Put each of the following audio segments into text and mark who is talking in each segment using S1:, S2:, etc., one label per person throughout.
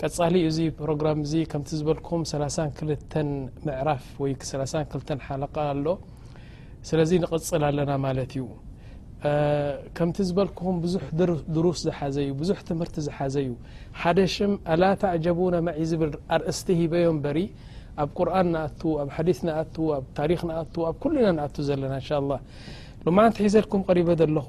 S1: ቀጻሊ እዩ እዚ ፕሮግራም እዚ ከምቲ ዝበልኩም ሰላሳን ክልተን ምዕራፍ ወይ ሰላሳን ክልተን ሓለቃ ኣሎ ስለዚ ንቕጽል ኣለና ማለት እዩ ከምቲ ዝበልኩም ብዙሕ ድሩስ ዝሓዘ እዩ ብዙሕ ትምህርቲ ዝሓዘ እዩ ሓደ ሽም ኣላ ተዕጀቡና መዒ ዝብል ኣርእስቲ ሂበዮ በሪ ኣብ ቁርን ንኣቱ ኣብ ሓዲስ ንኣቱ ኣብ ታሪክ ንኣቱ ኣብ ኩሉ ኢና ንኣቱ ዘለና እንሻ ላ ሎማዓንቲ ሒዘልኩም ቀሪበ ዘለኹ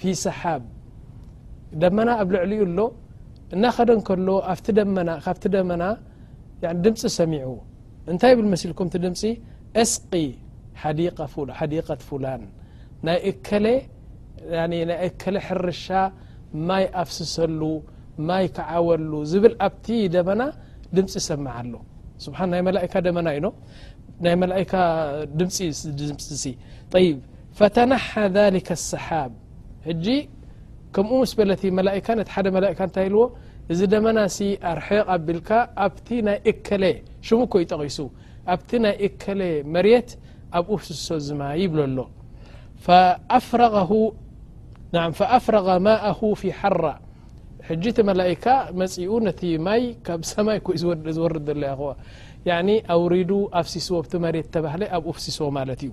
S1: ፊ ሰሓብ ደመና ኣብ ልዕሊኡ ኣሎ እናኸደ ከሎ ኣብቲ ደመና ካብቲ ደመና ድምፂ ሰሚዑ እንታይ ብል መሲልኩም ቲ ድምፂ እስቂ ሓዲቀት ፉላን ናይ እከለ ሕርሻ ማይ ኣፍስሰሉ ማይ ክዓወሉ ዝብል ኣብቲ ደመና ድምፂ ይሰምዓ ኣሎ ስብሓ ናይ መላእካ ደመና ኢኖ ናይ መላእካ ድምፂ ድምፂ ይ ፈተነሓ ዛሊከ ሰሓብ ሕጂ ከምኡ ምስ በለት መላእካ ነቲ ሓደ መላእካ እንታይ ኢልዎ እዚ ደመናሲ ኣርሕቕ ኣቢልካ ኣብቲ ናይ እከለ ሽሙ እኮ እዩ ጠቒሱ ኣብቲ ናይ እከለ መሬት ኣብኡ ፍስሶ ዝማ ይብሎ ኣሎ ፈኣፍረغ ማእሁ ፊ ሓራ ሕጂ እቲ መላእካ መጺኡ ነቲ ማይ ካብ ሰማይ ኮይ ዝወርድ ዘሎ ይኸዋ ኣውሪዱ ኣፍሲስዎ ኣብቲ መሬት ተባህለ ኣብኡ ፍሲስዎ ማለት እዩ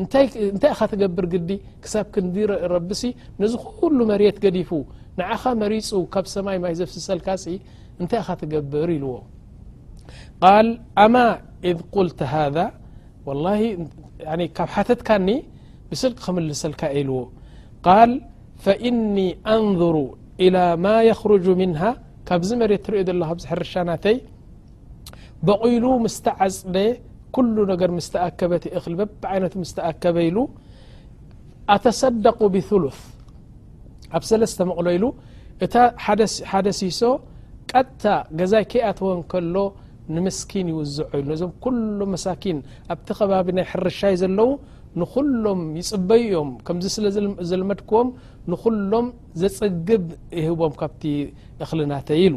S1: እንታይ ኢኻ ትገብር ግዲ ክሳብ ክንዲ ረቢሲ ነዚ ኩሉ መሬት ገዲፉ ንዓኻ መሪፁ ካብ ሰማይ ማይ ዘፍስሰልካ ሲ እንታይ ኢኻ ትገብር ኢልዎ ቃል ኣማ ኢዝ ቁልት ሃذ ወላ ካብ ሓተትካኒ ብስልቂ ክምልሰልካ ኢልዎ ቃል ፈእኒ ኣንظሩ ኢላ ማ የክርጁ ምንሃ ካብዚ መሬት ትሪኦ ዘለካ ኣብዚ ሕርሻ ናተይ በቑሉ ምስ ተዓፅደ ኩሉ ነገር ምስ ተኣከበ እቲ እኽሊ በብዓይነቱ ምስ ተኣከበ ኢሉ ኣተሰደቑ ብثሉث ኣብ ሰለስተ መቕሎ ኢሉ እታ ሓደ ሲሶ ቀጥታ ገዛይ ከይኣተወ ከሎ ንምስኪን ይውዝዖ ኢሉ ነዞም ኩሎም መሳኪን ኣብቲ ከባቢ ናይ ሕርሻይ ዘለዉ ንኹሎም ይፅበዩ እዮም ከምዚ ስለ ዘለመድክዎም ንኹሎም ዘፅግብ ይህቦም ካብቲ እኽሊ ናተይ ኢሉ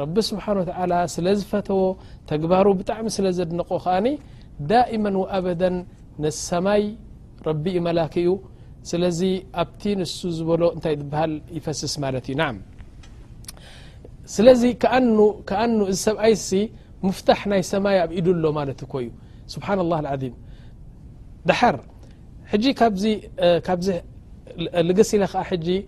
S1: ረቢ ስብሓን ወተላ ስለ ዝፈተዎ ተግባሩ ብጣዕሚ ስለ ዘድንቆ ከኣ ዳእመ ወኣበደ ንሰማይ ረቢ ዩ መላኪ እዩ ስለዚ ኣብቲ ንሱ ዝበሎ እንታይ ዝበሃል ይፈስስ ማለት እዩ ናም ስለዚ ከኣኑ እዚ ሰብኣይሲ ምፍታሕ ናይ ሰማይ ኣብ ኢዱ ኣሎ ማለት እኮ እዩ ስብሓና ላ ዓም ድሓር ሕጂ ካብዚ ልግሲ ኢለ ከዓ ሕጂ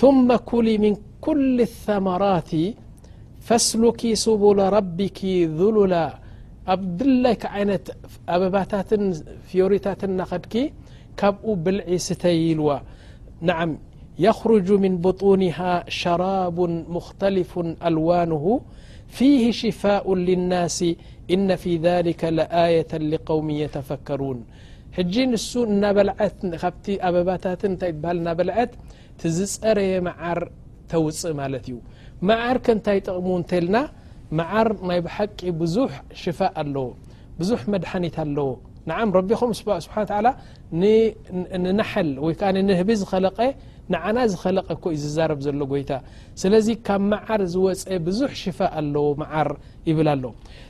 S1: ثم كلي من كل الثمرات فاسلك سبول ربك ذللا أب دلي ك عنة أببت فيورت نخدك كبو بلع ستيلو نعم يخرج من بطونها شراب مختلف ألوانه فيه ሽፋاء لናس إن في ذلك لآية لقوم يتፈكሩون ሕጂ ንሱ እናበልዐት ካብቲ ኣበባታትን እንታይ ይበሃል እናበልዐት እቲ ዝፀረየ መዓር ተውፅእ ማለት እዩ መዓር ከ እንታይ ጥቕሙ እንተልና መዓር ናይ ብሓቂ ብዙሕ ሽፋእ ኣለዎ ብዙሕ መድሓኒት ኣለዎ ንዓም ረቢ ከምኡ ስብሓን ወተዓላ ንናሕል ወይ ከዓ ንንህቢ ዝኸለቀ ንዓና ዝኸለቀ እኮ እዩ ዝዛረብ ዘሎ ጎይታ ስለዚ ካብ መዓር ዝወፀ ብዙሕ ሽፋእ ኣለዎ መዓር ይብል ኣሎ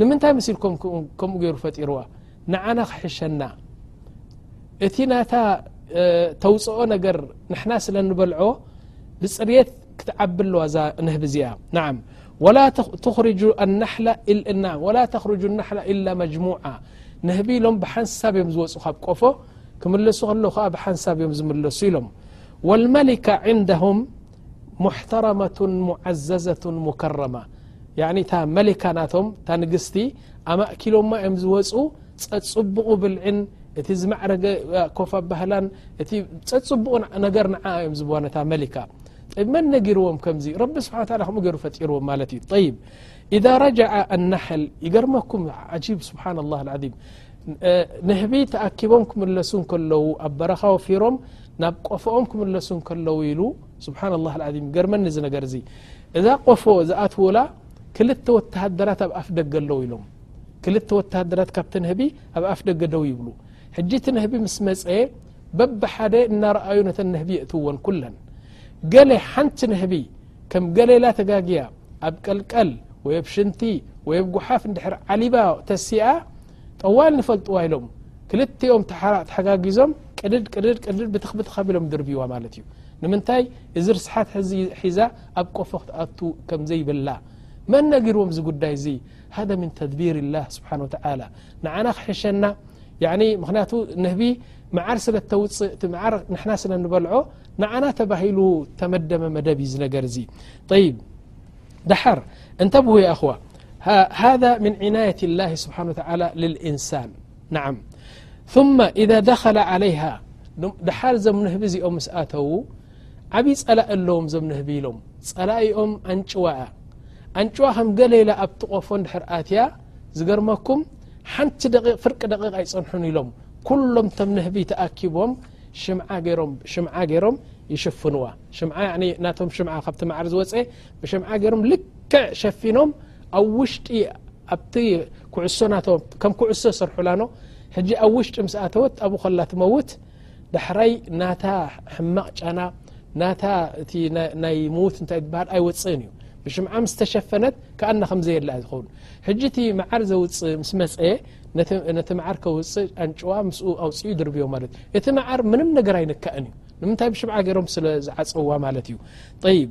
S1: ንምንታይ መሲልኩም ከምኡ ገይሩ ፈጢርዋ ንዓና ክሕሸና እቲ ናታ ተውፅኦ ነገር ንሕና ስለ ንበልዖ ብፅርት ክትዓቢ ኣለዋ ዛ ንህብ እዚኣ ን ወላ ተክርጁ ናላ ኢላ መጅሙዓ ንህቢ ኢሎም ብሓንሳብ እዮም ዝወፁ ካብ ቆፎ ክምለሱ ከለዉ ከዓ ብሓንሳብ እዮም ዝምለሱ ኢሎም ወልመሊካ ዕንደሁም ሙሕተረመቱ ሙዓዘዘቱ ሙከረማ ያኒ እታ መሊካ ናቶም እታ ንግስቲ ኣማእኪሎማ እዮም ዝወፁ ፀፅቡቑ ብልዕን እቲ ዝማዕረገ ኮፍ ኣባህላን እቲ ፀፅቡቑ ነገር ንዓ እዮም ዝብዋ ነታ መሊካ ይ መን ነጊርዎም ከምዚ ረቢ ስብሓ ላ ከምኡ ገይሩ ፈጢርዎም ማለት እዩ ይ ኢዛ ረጃዓ ኣናሐል ይገርመኩም ዓጂብ ስብሓና ላ ዓም ንህቢ ተኣኪቦም ክምለሱ ከለዉ ኣብ በረኻ ወፊሮም ናብ ቆፎኦም ክምለሱ ከለዉ ኢሉ ስብሓና ላ ም ገርመኒ ዚ ነገር እዚ እዛ ቆፎ ዝኣትውላ ክልተ ወተሃደራት ኣብ ኣፍ ደገ ኣለዉ ኢሎም ክልተ ወተሃደራት ካብ ትንህቢ ኣብ ኣፍ ደገ ደው ይብሉ ሕጂ ትንህቢ ምስ መፀ በብ ሓደ እናረኣዩ ነተ ንህቢ የእትወን ኩለን ገለ ሓንቲ ንህቢ ከም ገሌላ ተጋግያ ኣብ ቀልቀል ወይ ኣብ ሽንቲ ወይ ኣብ ጉሓፍ እንድሕር ዓሊባ ተሲኣ ጠዋል ንፈልጥዋ ኢሎም ክልቲኦም ተሓጋጊዞም ቅድድ ቅድድ ቅድድ ብትኽ ብትኽ ኣቢሎም ድርብይዋ ማለት እዩ ንምንታይ እዚ ርስሓት ሕዚ ሒዛ ኣብ ቆፎ ክትኣቱ ከም ዘይብላ መን ነጊርዎም እዚ ጉዳይ እዚ ሃደ ምን ተድቢር ላህ ስብሓን ወተዓላ ንዓና ክሕሸና ምክንያቱ ንህቢ መዓር ስለ ተውፅእ እቲ መዓር ንሕና ስለ ንበልዖ ንዓና ተባሂሉ ተመደመ መደብ እዩ ዝነገር እዚ ይብ ዳሓር እንተብሁ የእኹዋ ሃذ ምን ዒናየት ላه ስብሓ ላ ልእንሳን ን ثመ ኢذ ደኸለ ዓለይሃ ድሓር ዞም ንህቢ እዚኦም ምስ ኣተዉ ዓብዪ ጸላእ ኣለዎም ዞም ንህቢ ኢሎም ጸላእኦም ኣንጭዋ እያ ኣንጭዋ ከም ገሌላ ኣብ ጥቖፎ ድሕር ኣትያ ዝገርመኩም ሓንቲ ደቂ ፍርቂ ደቂቕ ኣይጸንሑን ኢሎም ኩሎም ቶም ንህቢ ተኣኪቦም ሽምዓ ገይሮም ይሽፍንዋ ሽምዓ ናቶም ሽምዓ ካብቲ መዓር ዝወፀ ብሸምዓ ገሮም ልክዕ ሸፊኖም ኣብ ውሽጢ ኣብቲ ኩዕሶ ናቶም ከም ኩዕሶ ሰርሑላኖ ሕጂ ኣብ ውሽጢ ምስ ኣተወት ኣብኡ ከላ ትመውት ዳሕራይ ናታ ሕማቅ ጫና ናታ እቲ ናይ ምዉት እንታይ ዝበሃል ኣይወፅእን እዩ ብሽምዓ ምስ ተሸፈነት ከኣና ከምዘየላ እዩ ዝኸውን ሕጂ እቲ መዓር ዘውፅእ ምስ መፀ ነቲ መዓር ከውፅእ ኣንጭዋ ምስኡ ኣውፅኡ ይድርብዮ ማለት እዩ እቲ መዓር ምንም ነገር ኣይንካእን እዩ ንምንታይ ብሽምዓ ገይሮም ስለ ዝዓፀዋ ማለት እዩ ጠይብ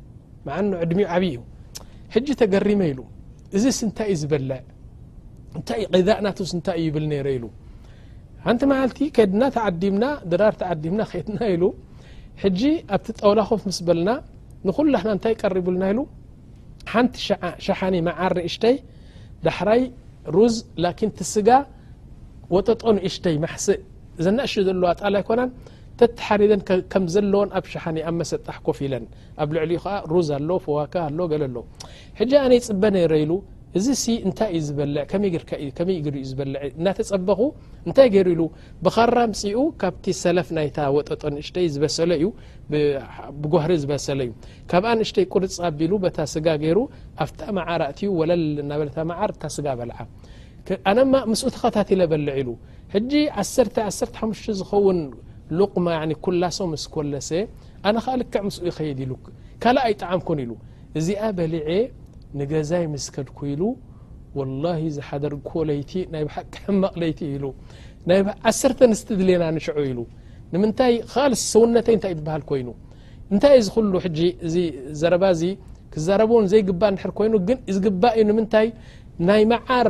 S1: መዓኑ ዕድሚኡ ዓብዪ እዩ ሕጂ ተገሪመ ኢሉ እዚስ እንታይ እዩ ዝበልዕ እንታይ ቕዛእ ናትስ እንታይ እዩ ይብል ነይረ ኢሉ ሓንቲ መዓልቲ ከድና ተዓዲምና ድራር ተዓዲምና ከድና ኢሉ ሕጂ ኣብቲ ጠውላ ኮፍ ምስ በልና ንኩላሕና እንታይ ቀሪቡልና ኢሉ ሓንቲ ሸሓኒ መዓር ንእሽተይ ዳሕራይ ሩዝ ላኪን ትስጋ ወጠጦ ንእሽተይ ማሕስእ ዘናእሽ ዘለዋ ጣል ኣይኮናን ተተሓሪረን ከም ዘለወን ኣብ ሸሓኒ ኣብ መሰጣሕ ኮፍ ኢለን ኣብ ልዕሊኡ ከኣ ሩዝ ኣሎ ፈዋክህ ኣሎ ገለ ኣሎ ሕጂ ኣነ ይጽበ ነይረ ኢሉ እዚ ሲ እንታይ እዩ ዝበልዕ ከመይ ጌርካ እዩ ከመይ ግሩ እዩ ዝበልዕ እናተጸበኹ እንታይ ገይሩ ኢሉ ብኻራ ምጽኡ ካብቲ ሰለፍ ናይታ ወጠጦ ንእሽተይ ዝበሰለ እዩ ብጓህሪ ዝበሰለ እዩ ካብኣ ንእሽተይ ቁርጽ ኣቢሉ በታ ስጋ ገይሩ ኣብታ መዓር ኣእትዩ ወለል እናበለታ መዓር እታ ስጋ በልዓ ኣነማ ምስኡ ተኸታቲለ በልዕ ኢሉ ሕጂ ዓሰርተ ዓሰርተ ሓሙሽተ ዝኸውን ሉቕማ ያኒ ኩላሶ ምስ ኮለሰ ኣነ ኸኣ ልክዕ ምስኡ ይኸይድ ኢሉ ካልእ ኣይጠዓምኩን ኢሉ እዚኣ በሊዐ ንገዛይ ምስ ከድኩ ኢሉ ወላሂ ዝሓደርኩዎ ለይቲ ናይ ብሓቂ ሕማቕ ለይቲ ኢሉ ናይ ብ- ዓሰርተ ኣንስቲ ድሌና ንሽዑ ኢሉ ንምንታይ ኻልስ ሰውነተይ እንታይ እዩ ዝበሃል ኮይኑ እንታይ እዩ እዚ ኩሉ ሕጂ እዚ ዘረባ እዚ ክዛረቦን ዘይግባእ እንድሕር ኮይኑ ግን ዝግባእ እዩ ንምንታይ ናይ መዓር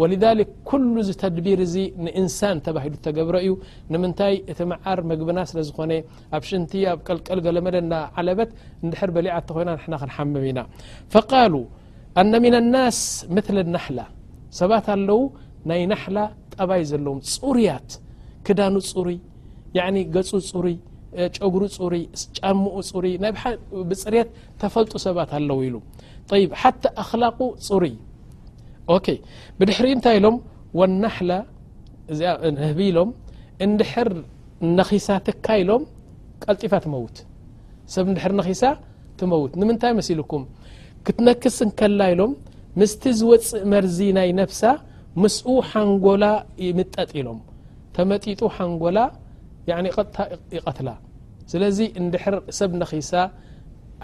S1: ወሊዛሊክ ኩሉ እዚ ተድቢር እዚ ንእንሳን ተባሂሉ እተገብረ እዩ ንምንታይ እቲ መዓር መግብና ስለ ዝኾነ ኣብ ሽንቲ ኣብ ቀልቀል ገለመለ እና ዓለበት እንድሕር በሊዓ እተኾይና ንሕና ክንሓምም ኢና ፈቃሉ ኣነ ምና ናስ ምትለ ናሕላ ሰባት ኣለዉ ናይ ናሕላ ጠባይ ዘለዎም ፅሩያት ክዳኑ ፅሩይ ገፁ ፅሩይ ጨጉሩ ፅሩይ ጫምኡ ፅሩይ ናይ ብፅርት ተፈልጡ ሰባት ኣለዉ ኢሉ ይ ሓታ ኣክላቁ ፅሩይ ኦኬ ብድሕሪ እንታይ ኢሎም ወናሕላ እዚ ህቢ ኢሎም እንድሕር ነኺሳ ትካ ኢሎም ቀልጢፋ ትመውት ሰብ እንድሕር ነኺሳ ትመውት ንምንታይ መሲልኩም ክትነክስ እንከላ ኢሎም ምስቲ ዝወፅእ መርዚ ናይ ነፍሳ ምስኡ ሓንጎላ ይምጠጥ ኢሎም ተመጢጡ ሓንጎላ ቀጥታ ይቀትላ لي اندر سب ن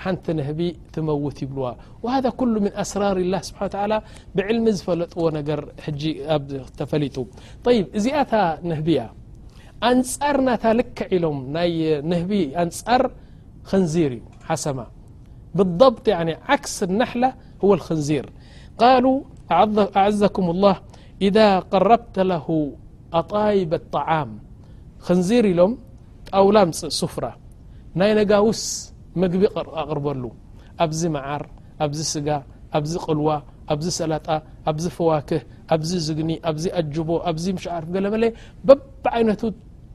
S1: نت نهبي تموث يبلو وهذا كل من أسرار الله سبحان وتعالى بعلم فلطو ر تفل طي زت نهب أنر نت لكلم نهب نر خنزير سما بالضبط عكس النحلة هو الخنزير قالوا أعزكم الله إذا قربت له اطايب الطعام ክንዚር ኢሎም ጣውላ ኣምፅእ ሱፍራ ናይ ነጋውስ ምግቢ ኣቕርበሉ ኣብዚ መዓር ኣብዚ ስጋ ኣብዚ ቅልዋ ኣብዚ ሰላጣ ኣብዚ ፈዋክህ ኣብዚ ዝግኒ ኣብዚ ኣጅቦ ኣብዚ ምሻዓርፍ ገለመለ በብዓይነቱ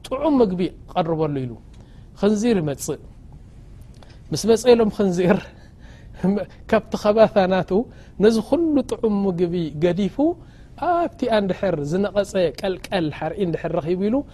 S1: ጥዑም ምግቢ ቐርበሉ ኢሉ ክንዚር ይመፅእ ምስ መፀ ኢሎም ክንዚር ካብቲ ከባታ ናቱ ነዚ ኩሉ ጥዑም ምግቢ ገዲፉ ኣብቲ ኣንድሕር ዝነቐፀ ቀልቀል ሓርኢ እንድሕር ረኺቡ ኢሉ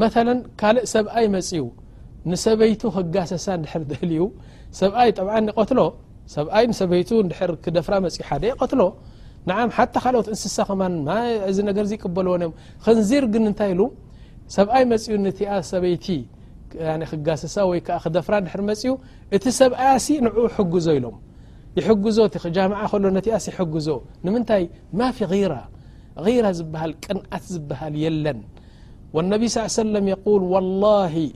S1: መለ ካልእ ሰብኣይ መፅኡ ንሰበይቱ ክጋሰሳ ድር ደልዩ ሰብኣይ ጠብ ይቀትሎ ሰብኣይ ሰበይቱ ድር ክደፍራ መፅኡ ሓደ ይቀትሎ ንዓ ሓታ ካልኦት እንስሳ ከማን እዚ ነገር ይቅበልዎን እዮም ክንዚር ግን እንታይ ኢሉ ሰብኣይ መፅኡ ንቲኣ ሰበይቲ ክጋሰሳ ወይ ከዓ ክደፍራ ድር መፅኡ እቲ ሰብኣያሲ ንኡ ሕግዞ ኢሎም ይሕግዞ እቲ ክጃምዓ ከሎ ነቲኣስ ይሕግዞ ንምንታይ ማፊ ራ غيرة زبهل قنت زبهل يلن والنبي صى ى يه سلم يقول والله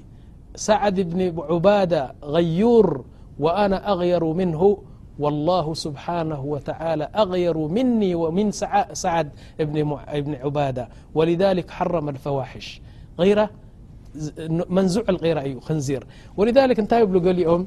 S1: سعد بن عبادة غيور وأنا أغير منه والله سبحانه وتعالى أغير مني ومن سعد بن عبادة ولذلك حرم الفواحش رة منزوع الغيرة نزير ولذلك ت بلقلمأري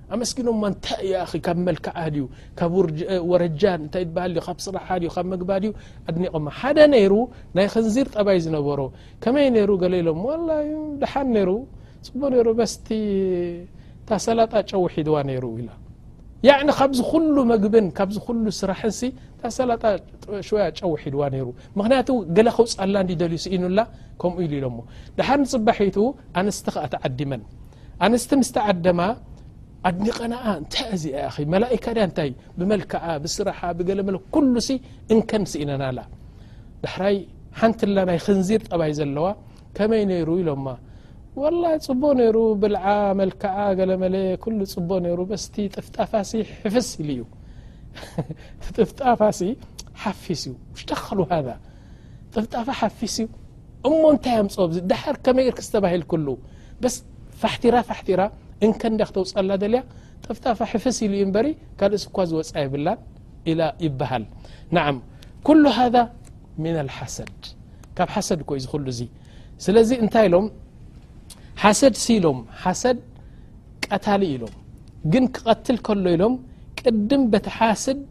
S1: ኣመስግኖማ እንታይ እዩ ኣኺ ካብ መልክዓ ድዩ ካብ ወረጃ እንታይ በሃል ካብ ስራሓ ድዩ ካብ መግባ ድዩ ኣድኒቖማ ሓደ ነይሩ ናይ ኽንዚር ጠባይ ዝነበሮ ከመይ ነይሩ ገለ ኢሎም ዋላ ደሓን ነይሩ ፅቡቅ ነይሩ በስቲ ታሰላጣ ጨው ሒድዋ ነይሩ ኢላ ያዕኒ ካብዚ ኩሉ መግብን ካብዚ ኩሉ ስራሕንሲ ታሰላጣ ሽወያ ጨው ሒድዋ ነይሩ ምክንያቱ ገለ ከውፃላ እንዲ ደልዩ ስኢኑላ ከምኡ ኢሉ ኢሎሞ ደሓን ፅባሒቱ ኣንስቲ ከዓ ተዓዲመን ኣንስቲ ምስ ተዓደማ ኣድኒቐናኣ እንታይ እዚ መላካ ያ እታይ ብመልክዓ ብስራሓ ብገለ መለ ኩሉ ሲ እንከን ስኢነናላ ዳሕራይ ሓንቲ ላ ናይ ክንዚር ጠባይ ዘለዋ ከመይ ነይሩ ኢሎማ ወላ ፅቡ ነይሩ ብልዓ መልክዓ ገለ መለ ኩሉ ፅቡ ነይሩ በስቲ ጥፍጣፋሲ ሕፍስ ኢሉ እዩ ጥፍጣፋሲ ሓፊስ እዩ ሽተኸሉ ሃ ጥፍጣፋ ሓፊስ እዩ እሞ እንታይ ኣምፅኦ ብዚ ደሓር ከመይ እርክስ ተባሂል ክሉ በስ ፋሕቲራ ፋሕቲራ እንከን ድያ ክተውፅኣላ ደልያ ጥፍጣፋ ሕፍስ ኢሉ እዩ እምበሪ ካልእስ እኳ ዝወፅኣ የብላን ኢላ ይበሃል ንዓም ኩሉ ሃذ ምና ሓሰድ ካብ ሓሰድ ኮይ ዚ ኩሉ እዙ ስለዚ እንታይ ኢሎም ሓሰድ ሲ ኢሎም ሓሰድ ቀታሊ ኢሎም ግን ክቐትል ከሎ ኢሎም ቅድም በቲ ሓስድ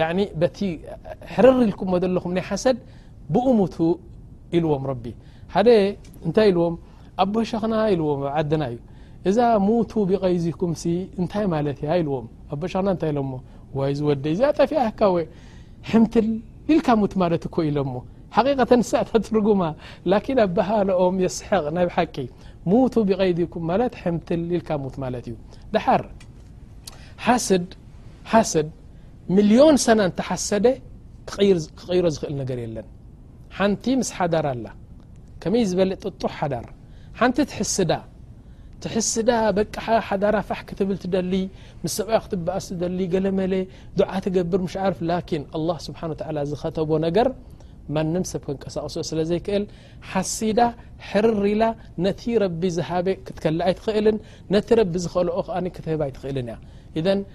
S1: ያኒ በቲ ሕርር ኢልኩሞ ዘለኹም ናይ ሓሰድ ብኡ ሙቱ ኢልዎም ረቢ ሓደ እንታይ ኢልዎም ኣቦሸኽና ኢልዎም ኣብ ዓድና እዩ እዛ ሙቱ ብቀይዚኩም ሲ እንታይ ማለት እያ ኢልዎም ኣቦሸኽና እንታይ ኢሎሞ ዋይ ዝወደ እዚኣ ጠፊኣካ ወ ሕምትል ኢልካ ሙት ማለት እኮ ኢሎሞ ሓቂቀተ ንሳእታ ትርጉማ ላኪን ኣባሃልኦም የስሐቕ ናይ ብሓቂ ሙቱ ብቀይዚኩም ማለት ሕምትል ኢልካ ሙት ማለት እዩ ድሓር ሓስድ ሓስድ ሚልዮን ሰና እንተሓሰደ ክቕይሮ ዝኽእል ነገር የለን ሓንቲ ምስ ሓዳር ኣላ ከመይ ዝበለ ጥጡሕ ሓዳር ሓንቲ ትሕስዳ ትሕስዳ በቃ ሓዳራ ፋሕ ክትብል ትደሊ ምስ ሰብኣ ክትበኣስ ትደሊ ገለመለ ዱዓ ትገብር ምሽ ዓርፍ ላኪን ኣላ ስብሓን ተላ ዝኸተቦ ነገር ማንም ሰብ ከንቀሳቕሶ ስለ ዘይክእል ሓሲዳ ሕርር ኢላ ነቲ ረቢ ዝሃበ ክትከልእ ኣይትኽእልን ነቲ ረቢ ዝኸልኦ ከኣ ክትህብ ኣይትኽእልን እያ